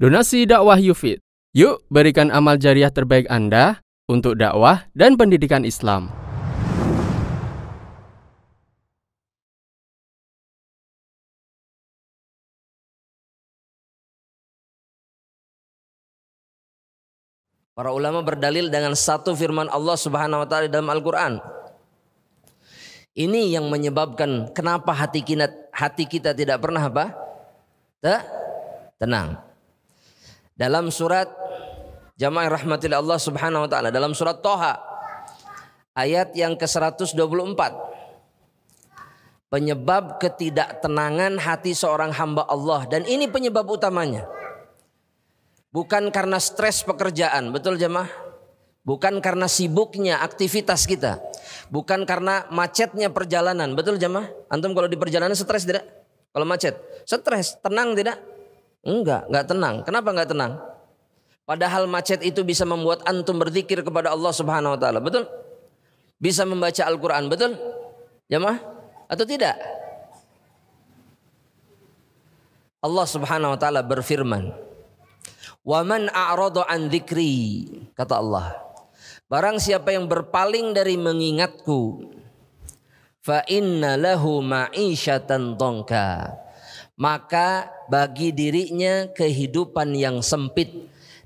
Donasi dakwah Yufid. Yuk berikan amal jariah terbaik Anda untuk dakwah dan pendidikan Islam. Para ulama berdalil dengan satu firman Allah Subhanahu wa taala dalam Al-Qur'an. Ini yang menyebabkan kenapa hati kita hati kita tidak pernah apa? Tenang. Dalam surat Jamaah rahmatillah Allah Subhanahu wa taala dalam surat Toha ayat yang ke-124. Penyebab ketidaktenangan hati seorang hamba Allah. Dan ini penyebab utamanya. Bukan karena stres pekerjaan betul jemaah? Bukan karena sibuknya aktivitas kita. Bukan karena macetnya perjalanan betul jemaah? Antum kalau di perjalanan stres tidak? Kalau macet stres tenang tidak Enggak, enggak tenang. Kenapa enggak tenang? Padahal macet itu bisa membuat antum berzikir kepada Allah Subhanahu wa taala. Betul? Bisa membaca Al-Qur'an, betul? Mah? Atau tidak? Allah Subhanahu wa taala berfirman, "Wa man a'rada an dzikri," kata Allah. Barang siapa yang berpaling dari mengingatku, fa inna lahu ma'isyatan dongka maka bagi dirinya kehidupan yang sempit.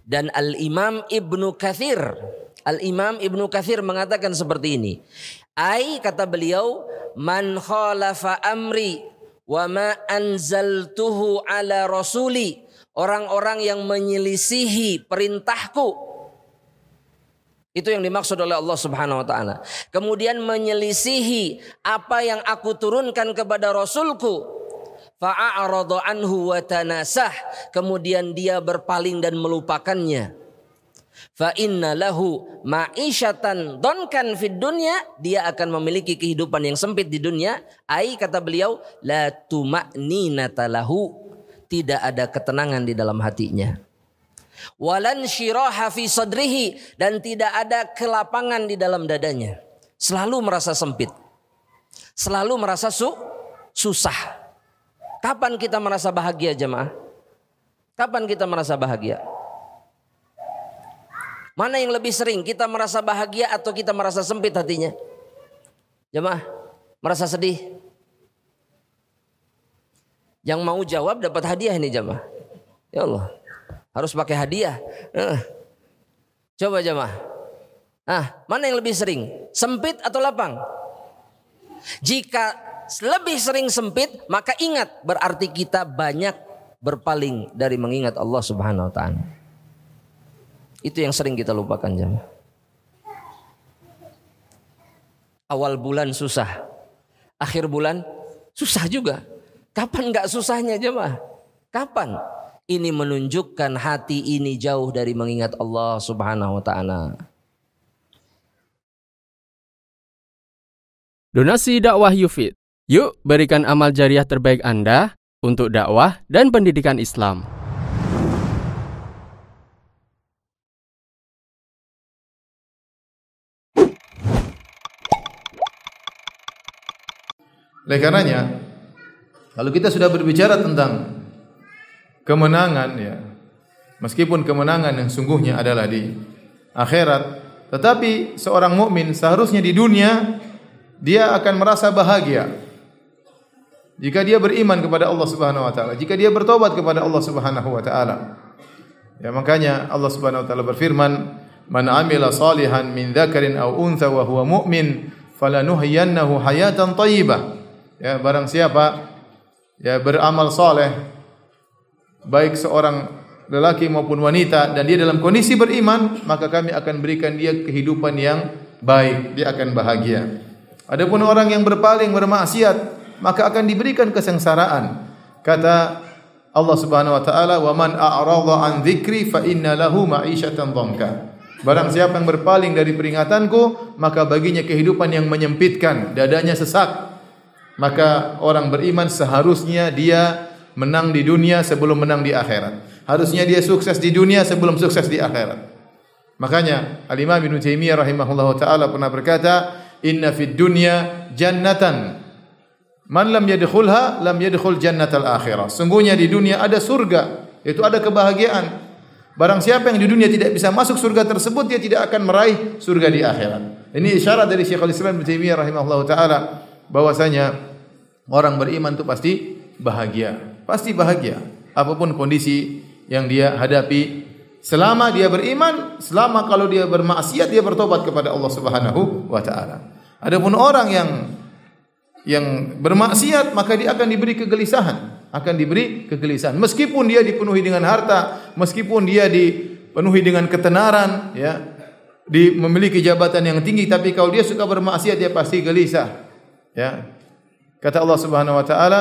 Dan Al-Imam Ibnu Kathir Al-Imam Ibnu Kathir mengatakan seperti ini. Ai kata beliau man khalafa amri wa ma anzaltuhu ala rasuli. Orang-orang yang menyelisihi perintahku. Itu yang dimaksud oleh Allah Subhanahu wa taala. Kemudian menyelisihi apa yang aku turunkan kepada rasulku fa'arada anhu wa tanasah. Kemudian dia berpaling dan melupakannya. Fa inna lahu ma'isyatan donkan fid dunya. Dia akan memiliki kehidupan yang sempit di dunia. Ai kata beliau la tuma'ninata tidak ada ketenangan di dalam hatinya. Walan syiraha fi sadrihi. Dan tidak ada kelapangan di dalam dadanya. Selalu merasa sempit. Selalu merasa su susah Kapan kita merasa bahagia jemaah? Kapan kita merasa bahagia? Mana yang lebih sering kita merasa bahagia atau kita merasa sempit hatinya? Jemaah, merasa sedih? Yang mau jawab dapat hadiah ini jemaah. Ya Allah, harus pakai hadiah. Eh. Coba jemaah. Ah, mana yang lebih sering? Sempit atau lapang? Jika lebih sering sempit, maka ingat berarti kita banyak berpaling dari mengingat Allah Subhanahu wa taala. Itu yang sering kita lupakan jemaah. Awal bulan susah. Akhir bulan susah juga. Kapan nggak susahnya jemaah? Kapan? Ini menunjukkan hati ini jauh dari mengingat Allah Subhanahu wa taala. Donasi dakwah Yufid Yuk berikan amal jariah terbaik Anda untuk dakwah dan pendidikan Islam. Oleh karenanya, kalau kita sudah berbicara tentang kemenangan ya, meskipun kemenangan yang sungguhnya adalah di akhirat, tetapi seorang mukmin seharusnya di dunia dia akan merasa bahagia jika dia beriman kepada Allah Subhanahu wa taala, jika dia bertobat kepada Allah Subhanahu wa taala. Ya makanya Allah Subhanahu wa taala berfirman, "Man 'amila salihan min dzakarin aw untha wa huwa mu'min, falanuhyiyannahu hayatan thayyibah." Ya, barang siapa ya beramal saleh baik seorang lelaki maupun wanita dan dia dalam kondisi beriman, maka kami akan berikan dia kehidupan yang baik, dia akan bahagia. Adapun orang yang berpaling bermaksiat, maka akan diberikan kesengsaraan. Kata Allah Subhanahu wa taala, "Wa man a'rada an dzikri fa inna lahu ma'isyatan dhanka." Barang siapa yang berpaling dari peringatanku, maka baginya kehidupan yang menyempitkan, dadanya sesak. Maka orang beriman seharusnya dia menang di dunia sebelum menang di akhirat. Harusnya dia sukses di dunia sebelum sukses di akhirat. Makanya Al-Imam Ibnu Taimiyah rahimahullahu taala pernah berkata, "Inna fid dunya jannatan Man lam yadkhulha lam yadkhul jannatal akhirah. Sungguhnya di dunia ada surga. Itu ada kebahagiaan. Barang siapa yang di dunia tidak bisa masuk surga tersebut, dia tidak akan meraih surga di akhirat. Ini isyarat dari Syekhul Islam Ibnu Taimiyah rahimahullah taala bahwasanya orang beriman itu pasti bahagia, pasti bahagia apa pun kondisi yang dia hadapi selama dia beriman, selama kalau dia bermaksiat dia bertobat kepada Allah Subhanahu wa taala. Adapun orang yang yang bermaksiat maka dia akan diberi kegelisahan, akan diberi kegelisahan. Meskipun dia dipenuhi dengan harta, meskipun dia dipenuhi dengan ketenaran, ya, di memiliki jabatan yang tinggi, tapi kalau dia suka bermaksiat dia pasti gelisah. Ya. Kata Allah Subhanahu wa taala,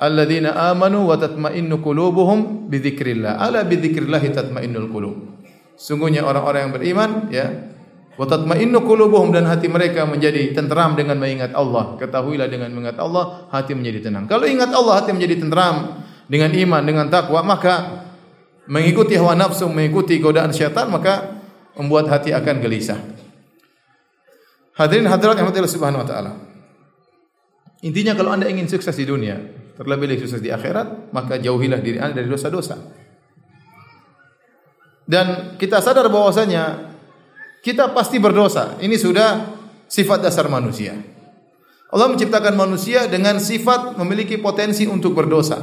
"Alladzina amanu wa tatma'innu qulubuhum bi dzikrillah." Ala bi dzikrillah tatma'innul qulub. Sungguhnya orang-orang yang beriman, ya, Wa tatma'innu qulubuhum dan hati mereka menjadi tenteram dengan mengingat Allah. Ketahuilah dengan mengingat Allah hati menjadi tenang. Kalau ingat Allah hati menjadi tenteram dengan iman, dengan takwa, maka mengikuti hawa nafsu, mengikuti godaan syaitan, maka membuat hati akan gelisah. Hadirin hadirat yang Allah Subhanahu wa taala. Intinya kalau Anda ingin sukses di dunia, terlebih lagi sukses di akhirat, maka jauhilah diri Anda dari dosa-dosa. Dan kita sadar bahwasanya kita pasti berdosa. Ini sudah sifat dasar manusia. Allah menciptakan manusia dengan sifat memiliki potensi untuk berdosa.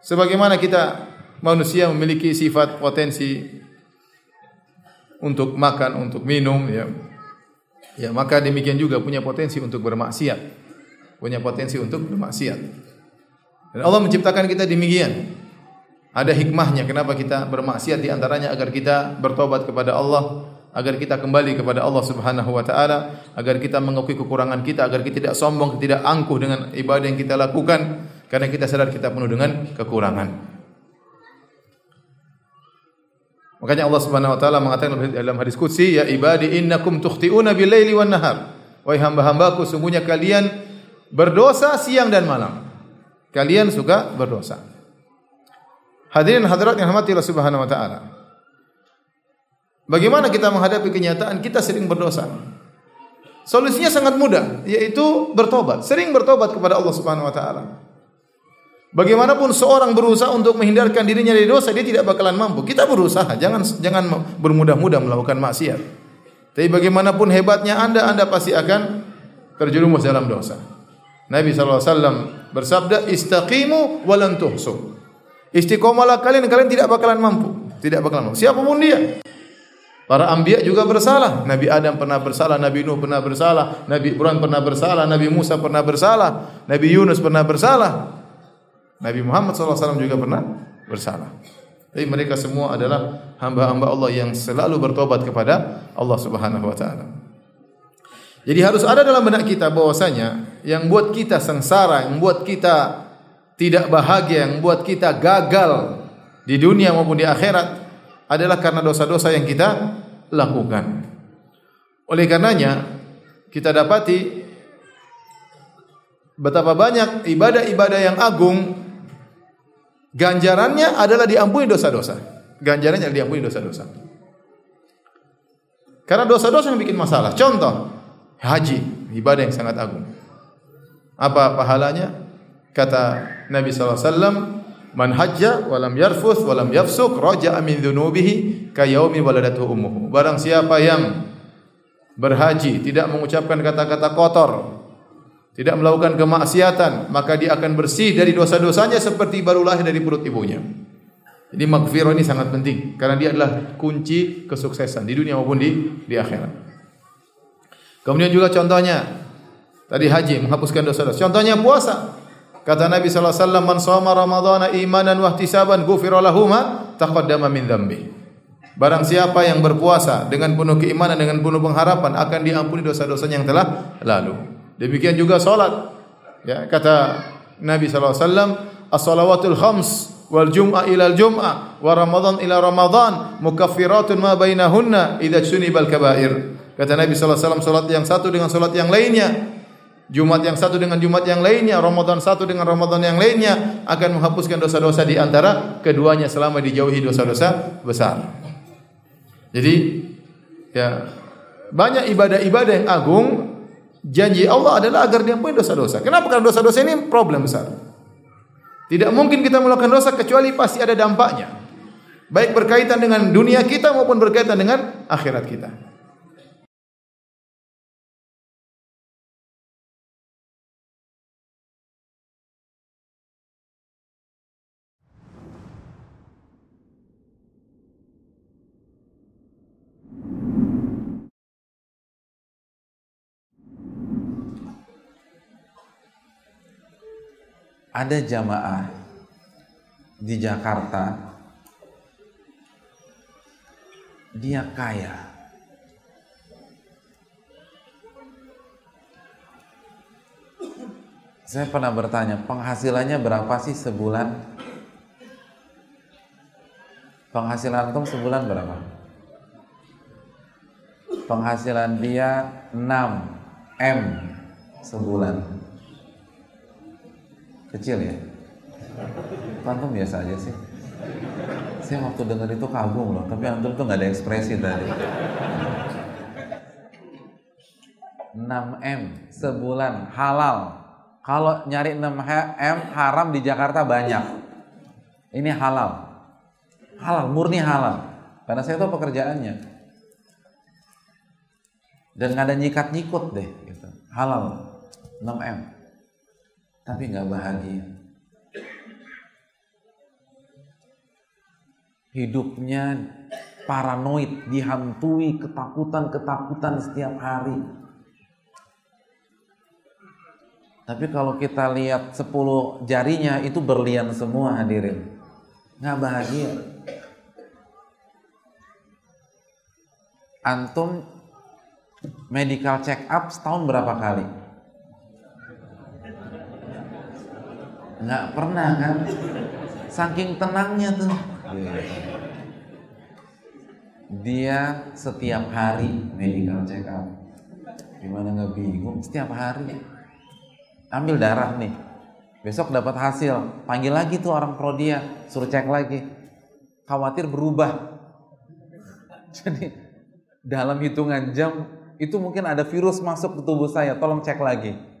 Sebagaimana kita manusia memiliki sifat potensi untuk makan, untuk minum, ya. Ya, maka demikian juga punya potensi untuk bermaksiat. Punya potensi untuk bermaksiat. Dan Allah menciptakan kita demikian. Ada hikmahnya kenapa kita bermaksiat di antaranya agar kita bertobat kepada Allah agar kita kembali kepada Allah Subhanahu wa taala, agar kita mengakui kekurangan kita, agar kita tidak sombong, tidak angkuh dengan ibadah yang kita lakukan karena kita sadar kita penuh dengan kekurangan. Makanya Allah Subhanahu wa taala mengatakan dalam hadis qudsi, "Ya ibadi innakum tukhti'una bil-laili wan nahar." Wahai hamba-hambaku, sungguhnya kalian berdosa siang dan malam. Kalian suka berdosa. Hadirin hadirat yang rahmati Allah Subhanahu wa taala. Bagaimana kita menghadapi kenyataan kita sering berdosa? Solusinya sangat mudah, yaitu bertobat. Sering bertobat kepada Allah Subhanahu wa taala. Bagaimanapun seorang berusaha untuk menghindarkan dirinya dari dosa, dia tidak bakalan mampu. Kita berusaha, jangan jangan bermudah-mudah melakukan maksiat. Tapi bagaimanapun hebatnya Anda, Anda pasti akan terjerumus dalam dosa. Nabi SAW bersabda, "Istaqimu walan tuhsu." Istiqomalah kalian, kalian tidak bakalan mampu. Tidak bakalan mampu. Siapa pun dia. Para anbiya juga bersalah. Nabi Adam pernah bersalah, Nabi Nuh pernah bersalah, Nabi Ibrahim pernah bersalah, Nabi Musa pernah bersalah, Nabi Yunus pernah bersalah. Nabi Muhammad SAW juga pernah bersalah. Tapi mereka semua adalah hamba-hamba Allah yang selalu bertobat kepada Allah Subhanahu wa taala. Jadi harus ada dalam benak kita bahwasanya yang buat kita sengsara, yang buat kita tidak bahagia, yang buat kita gagal di dunia maupun di akhirat adalah karena dosa-dosa yang kita lakukan. Oleh karenanya kita dapati betapa banyak ibadah-ibadah yang agung ganjarannya adalah diampuni dosa-dosa. Ganjarannya adalah diampuni dosa-dosa. Karena dosa-dosa yang bikin masalah. Contoh, haji, ibadah yang sangat agung. Apa pahalanya? Kata Nabi sallallahu alaihi wasallam, Man hajja wa lam yarfuth wa lam yafsuk raja'a min dhunubihi ka waladatu ummuhu. Barang siapa yang berhaji tidak mengucapkan kata-kata kotor, tidak melakukan kemaksiatan, maka dia akan bersih dari dosa-dosanya seperti baru lahir dari perut ibunya. Jadi maghfirah ini sangat penting karena dia adalah kunci kesuksesan di dunia maupun di di akhirat. Kemudian juga contohnya tadi haji menghapuskan dosa-dosa. Contohnya puasa. Kata Nabi wasallam, "Man shoma Ramadhana imanan wa ihtisaban ghufira lahu ma taqaddama min dzambi." Barang siapa yang berpuasa dengan penuh keimanan dengan penuh pengharapan akan diampuni dosa-dosanya yang telah lalu. Demikian juga salat. Ya, kata Nabi wasallam, "As-salawatul khams wal jum'a ila al-jum'ah wa ramadan ila ramadan mukaffiratun ma bainahunna idza sunibal kaba'ir." Kata Nabi sallallahu alaihi wasallam salat yang satu dengan salat yang lainnya Jumat yang satu dengan Jumat yang lainnya, Ramadan satu dengan Ramadan yang lainnya akan menghapuskan dosa-dosa di antara keduanya selama dijauhi dosa-dosa besar. Jadi ya banyak ibadah-ibadah yang agung janji Allah adalah agar diampuni dosa-dosa. Kenapa? Karena dosa-dosa ini problem besar. Tidak mungkin kita melakukan dosa kecuali pasti ada dampaknya. Baik berkaitan dengan dunia kita maupun berkaitan dengan akhirat kita. Ada jamaah di Jakarta dia kaya. Saya pernah bertanya penghasilannya berapa sih sebulan? Penghasilan antum sebulan berapa? Penghasilan dia 6 M sebulan Kecil ya? Antum biasa aja sih. Saya waktu dengar itu kagum loh, tapi antum tuh nggak ada ekspresi tadi. 6M sebulan halal. Kalau nyari 6M haram di Jakarta banyak. Ini halal. Halal, murni halal. Karena saya tahu pekerjaannya. Dan nggak ada nyikat-nyikut deh. Gitu. Halal. 6M tapi nggak bahagia. Hidupnya paranoid, dihantui ketakutan-ketakutan setiap hari. Tapi kalau kita lihat 10 jarinya itu berlian semua hadirin. Nggak bahagia. Antum medical check up setahun berapa kali? Nggak pernah kan? Saking tenangnya tuh. Dia setiap hari medical check up. Gimana nggak bingung? Setiap hari. Ambil darah nih. Besok dapat hasil. Panggil lagi tuh orang pro dia. Suruh cek lagi. Khawatir berubah. Jadi dalam hitungan jam itu mungkin ada virus masuk ke tubuh saya. Tolong cek lagi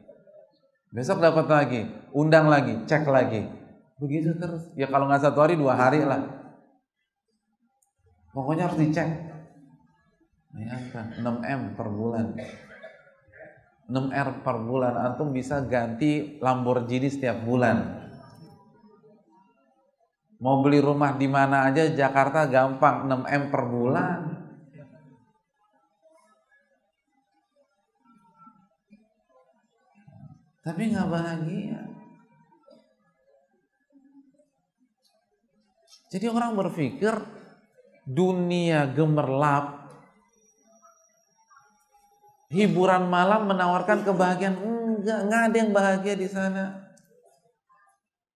Besok dapat lagi, undang lagi, cek lagi. Begitu terus. Ya kalau nggak satu hari, dua hari lah. Pokoknya harus dicek. Bayangkan, 6M per bulan. 6R per bulan. Antum bisa ganti Lamborghini setiap bulan. Mau beli rumah di mana aja Jakarta gampang 6M per bulan. Tapi nggak bahagia. Jadi orang berpikir dunia gemerlap, hiburan malam menawarkan kebahagiaan. Enggak, enggak ada yang bahagia di sana.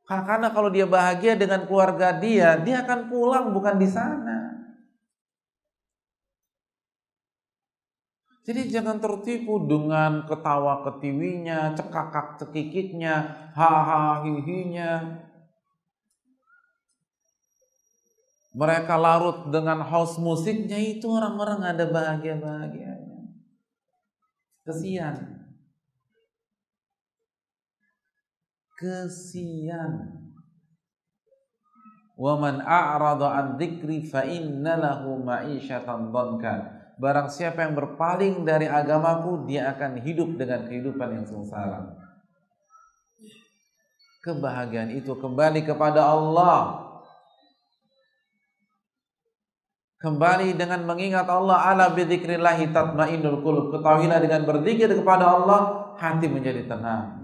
Karena kalau dia bahagia dengan keluarga dia, dia akan pulang bukan di sana. Jadi jangan tertipu dengan ketawa ketiwinya, cekakak cekikiknya, haha hihinya. Mereka larut dengan house musiknya itu orang-orang ada bahagia-bahagianya. Kesian. Kesian. Waman a'rada an dzikri fa inna lahu ma'isyatan dhankan. Barang siapa yang berpaling dari agamaku, dia akan hidup dengan kehidupan yang sengsara. Kebahagiaan itu kembali kepada Allah. Kembali dengan mengingat Allah ala bidzikrillah tatmainnul qulub. Ketahuilah dengan berzikir kepada Allah, hati menjadi tenang.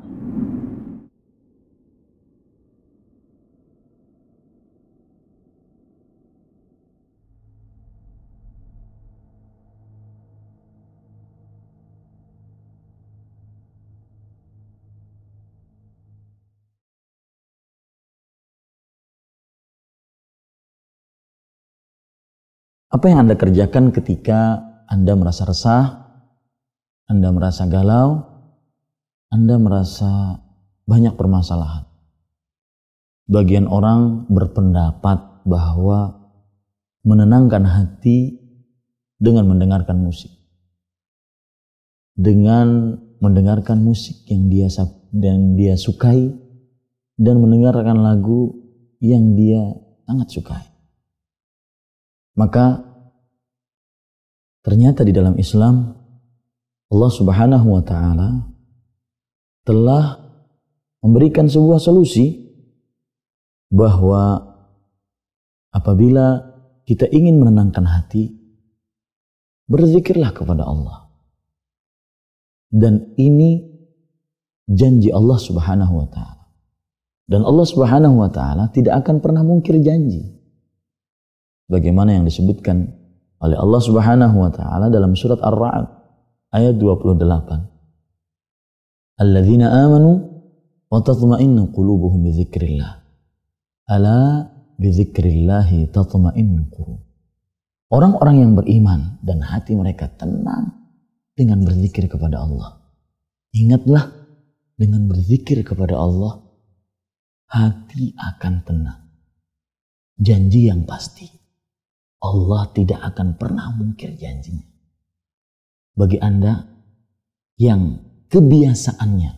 Apa yang Anda kerjakan ketika Anda merasa resah, Anda merasa galau, Anda merasa banyak permasalahan? Bagian orang berpendapat bahwa menenangkan hati dengan mendengarkan musik. Dengan mendengarkan musik yang dia dan dia sukai dan mendengarkan lagu yang dia sangat sukai. Maka ternyata di dalam Islam Allah Subhanahu wa taala telah memberikan sebuah solusi bahwa apabila kita ingin menenangkan hati berzikirlah kepada Allah. Dan ini janji Allah Subhanahu wa taala. Dan Allah Subhanahu wa taala tidak akan pernah mungkir janji. Bagaimana yang disebutkan oleh Allah Subhanahu wa taala dalam surat Ar-Ra'd ayat 28. Alladzina amanu wa tatma'innu qulubuhum bi dzikrillah. Ala bi dzikrillah tatma'innul qulub. Orang-orang yang beriman dan hati mereka tenang dengan berzikir kepada Allah. Ingatlah dengan berzikir kepada Allah hati akan tenang. Janji yang pasti. Allah tidak akan pernah mungkir janjinya. Bagi Anda yang kebiasaannya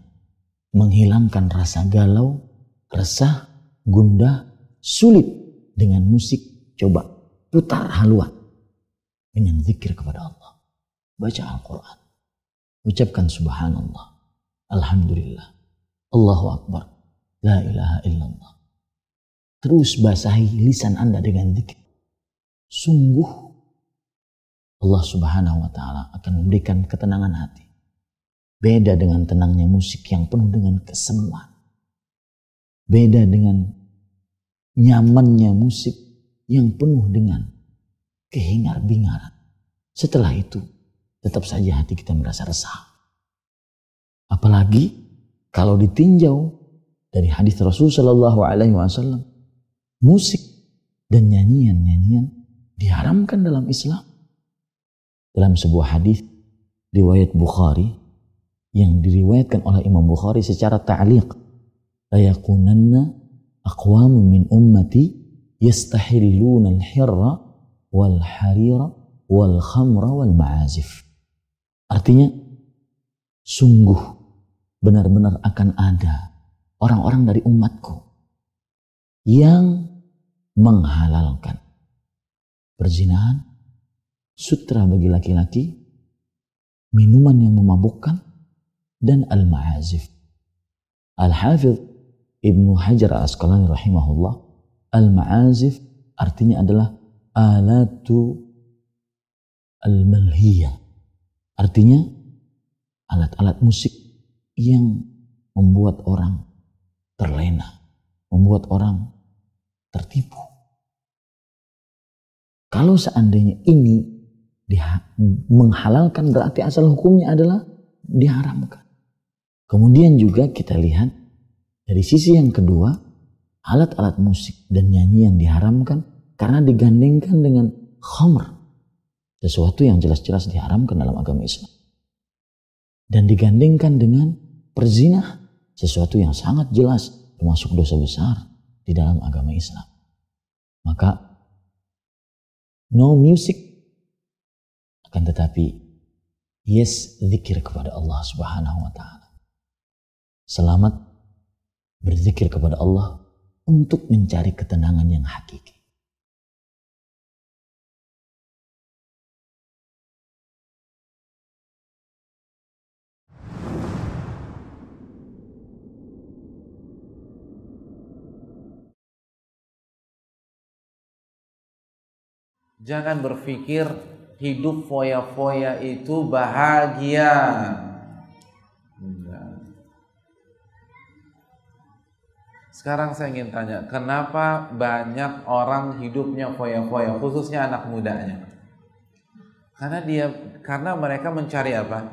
menghilangkan rasa galau, resah, gundah, sulit dengan musik, coba putar haluan dengan zikir kepada Allah. Baca Al-Quran. Ucapkan subhanallah. Alhamdulillah. Allahu Akbar. La ilaha illallah. Terus basahi lisan Anda dengan zikir. Sungguh Allah subhanahu wa ta'ala akan memberikan ketenangan hati. Beda dengan tenangnya musik yang penuh dengan kesemuan. Beda dengan nyamannya musik yang penuh dengan kehingar-bingaran. Setelah itu, tetap saja hati kita merasa resah. Apalagi kalau ditinjau dari hadis Rasul Shallallahu Alaihi Wasallam, musik dan nyanyian-nyanyian diharamkan dalam Islam. Dalam sebuah hadis riwayat Bukhari yang diriwayatkan oleh Imam Bukhari secara ta'liq, la yakunanna aqwamun min ummati yastahilluna al-hirra wal harira wal khamra wal ma'azif. Artinya sungguh benar-benar akan ada orang-orang dari umatku yang menghalalkan perzinahan, sutra bagi laki-laki, minuman yang memabukkan, dan al-ma'azif. Al-Hafidh Ibnu Hajar al-Asqalani rahimahullah, al-ma'azif artinya adalah alatu al-malhiyah. Artinya alat-alat musik yang membuat orang terlena, membuat orang tertipu. Kalau seandainya ini menghalalkan berarti asal hukumnya adalah diharamkan. Kemudian juga kita lihat dari sisi yang kedua, alat-alat musik dan nyanyi yang diharamkan karena digandengkan dengan khamr. Sesuatu yang jelas-jelas diharamkan dalam agama Islam. Dan digandengkan dengan perzinah. Sesuatu yang sangat jelas termasuk dosa besar di dalam agama Islam. Maka no music akan tetapi yes zikir kepada Allah Subhanahu wa taala. Selamat berzikir kepada Allah untuk mencari ketenangan yang hakiki. Jangan berpikir hidup foya-foya itu bahagia. Sekarang saya ingin tanya, kenapa banyak orang hidupnya foya-foya, khususnya anak mudanya? Karena dia, karena mereka mencari apa?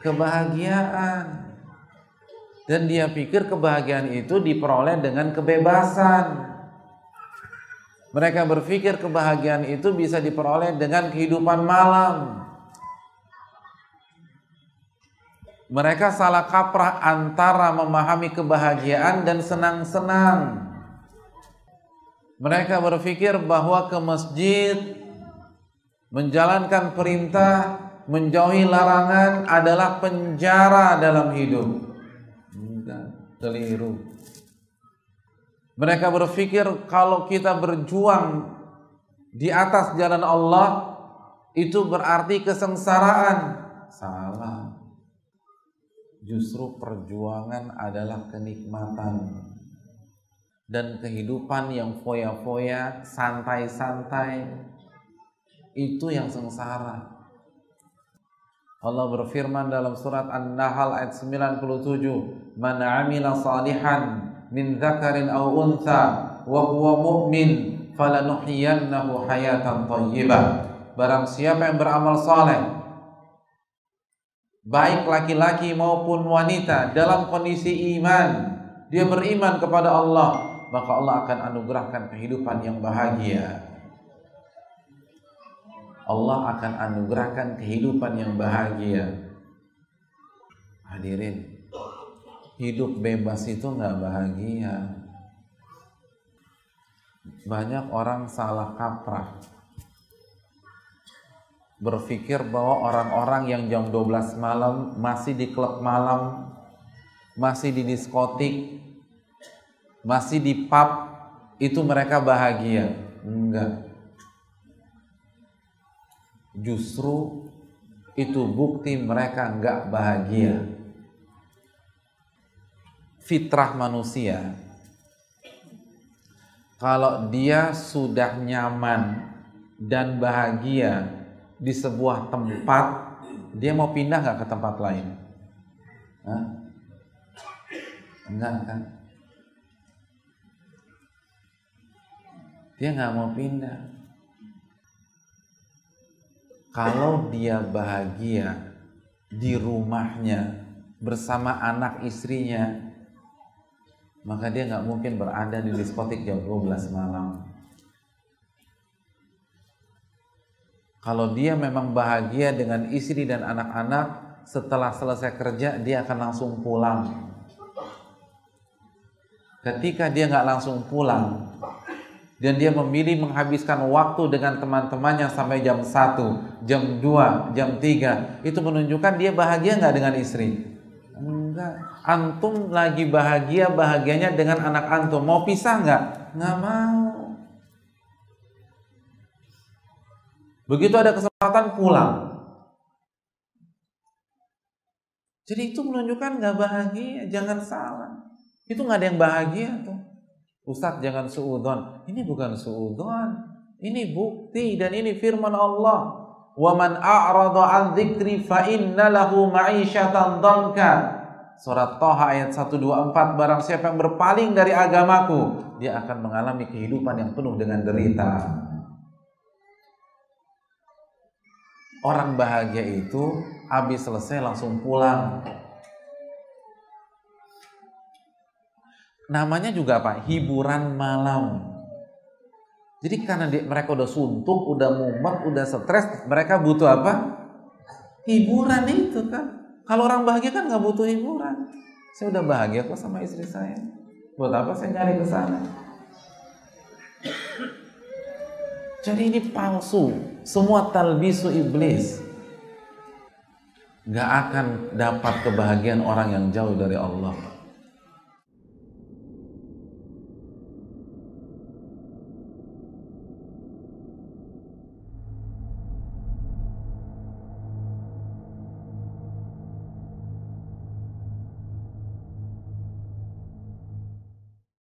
Kebahagiaan. Dan dia pikir kebahagiaan itu diperoleh dengan kebebasan. Mereka berpikir kebahagiaan itu bisa diperoleh dengan kehidupan malam. Mereka salah kaprah antara memahami kebahagiaan dan senang-senang. Mereka berpikir bahwa ke masjid menjalankan perintah, menjauhi larangan adalah penjara dalam hidup. Enggak, keliru. Mereka berpikir kalau kita berjuang di atas jalan Allah itu berarti kesengsaraan. Salah. Justru perjuangan adalah kenikmatan dan kehidupan yang foya-foya, santai-santai itu yang sengsara. Allah berfirman dalam surat An-Nahl ayat 97, "Man 'amila salihan min dzakarin aw untha wa huwa mu'min falanuhyiyannahu hayatan thayyibah." Barang siapa yang beramal saleh baik laki-laki maupun wanita dalam kondisi iman, dia beriman kepada Allah, maka Allah akan anugerahkan kehidupan yang bahagia. Allah akan anugerahkan kehidupan yang bahagia. Hadirin, hidup bebas itu nggak bahagia. Banyak orang salah kaprah berpikir bahwa orang-orang yang jam 12 malam masih di klub malam, masih di diskotik, masih di pub, itu mereka bahagia. Enggak. Justru itu bukti mereka enggak bahagia. Fitrah manusia kalau dia sudah nyaman dan bahagia di sebuah tempat, dia mau pindah nggak ke tempat lain? Hah? Enggak kan? Dia nggak mau pindah. Kalau dia bahagia di rumahnya bersama anak istrinya, maka dia nggak mungkin berada di diskotik jam 12 malam. Kalau dia memang bahagia dengan istri dan anak-anak, setelah selesai kerja dia akan langsung pulang. Ketika dia nggak langsung pulang dan dia memilih menghabiskan waktu dengan teman-temannya sampai jam 1, jam 2, jam 3, itu menunjukkan dia bahagia nggak dengan istri? Enggak. Antum lagi bahagia bahagianya dengan anak antum. Mau pisah nggak? Nggak mau. Begitu ada kesempatan pulang. Jadi itu menunjukkan nggak bahagia, jangan salah. Itu nggak ada yang bahagia tuh. Ustadz jangan suudon. Ini bukan suudon. Ini bukti dan ini firman Allah. Wa man a'rada an dzikri fa inna ma'isyatan dhanka. Surat Toha ayat 124 barang siapa yang berpaling dari agamaku, dia akan mengalami kehidupan yang penuh dengan derita. Orang bahagia itu habis selesai langsung pulang. Namanya juga apa? Hiburan malam. Jadi karena mereka udah suntuk, udah mumet, udah stres, mereka butuh apa? Hiburan itu kan. Kalau orang bahagia kan nggak butuh hiburan. Saya udah bahagia kok sama istri saya. Buat apa saya nyari ke sana? Jadi ini palsu. Semua talbisu iblis. Gak akan dapat kebahagiaan orang yang jauh dari Allah.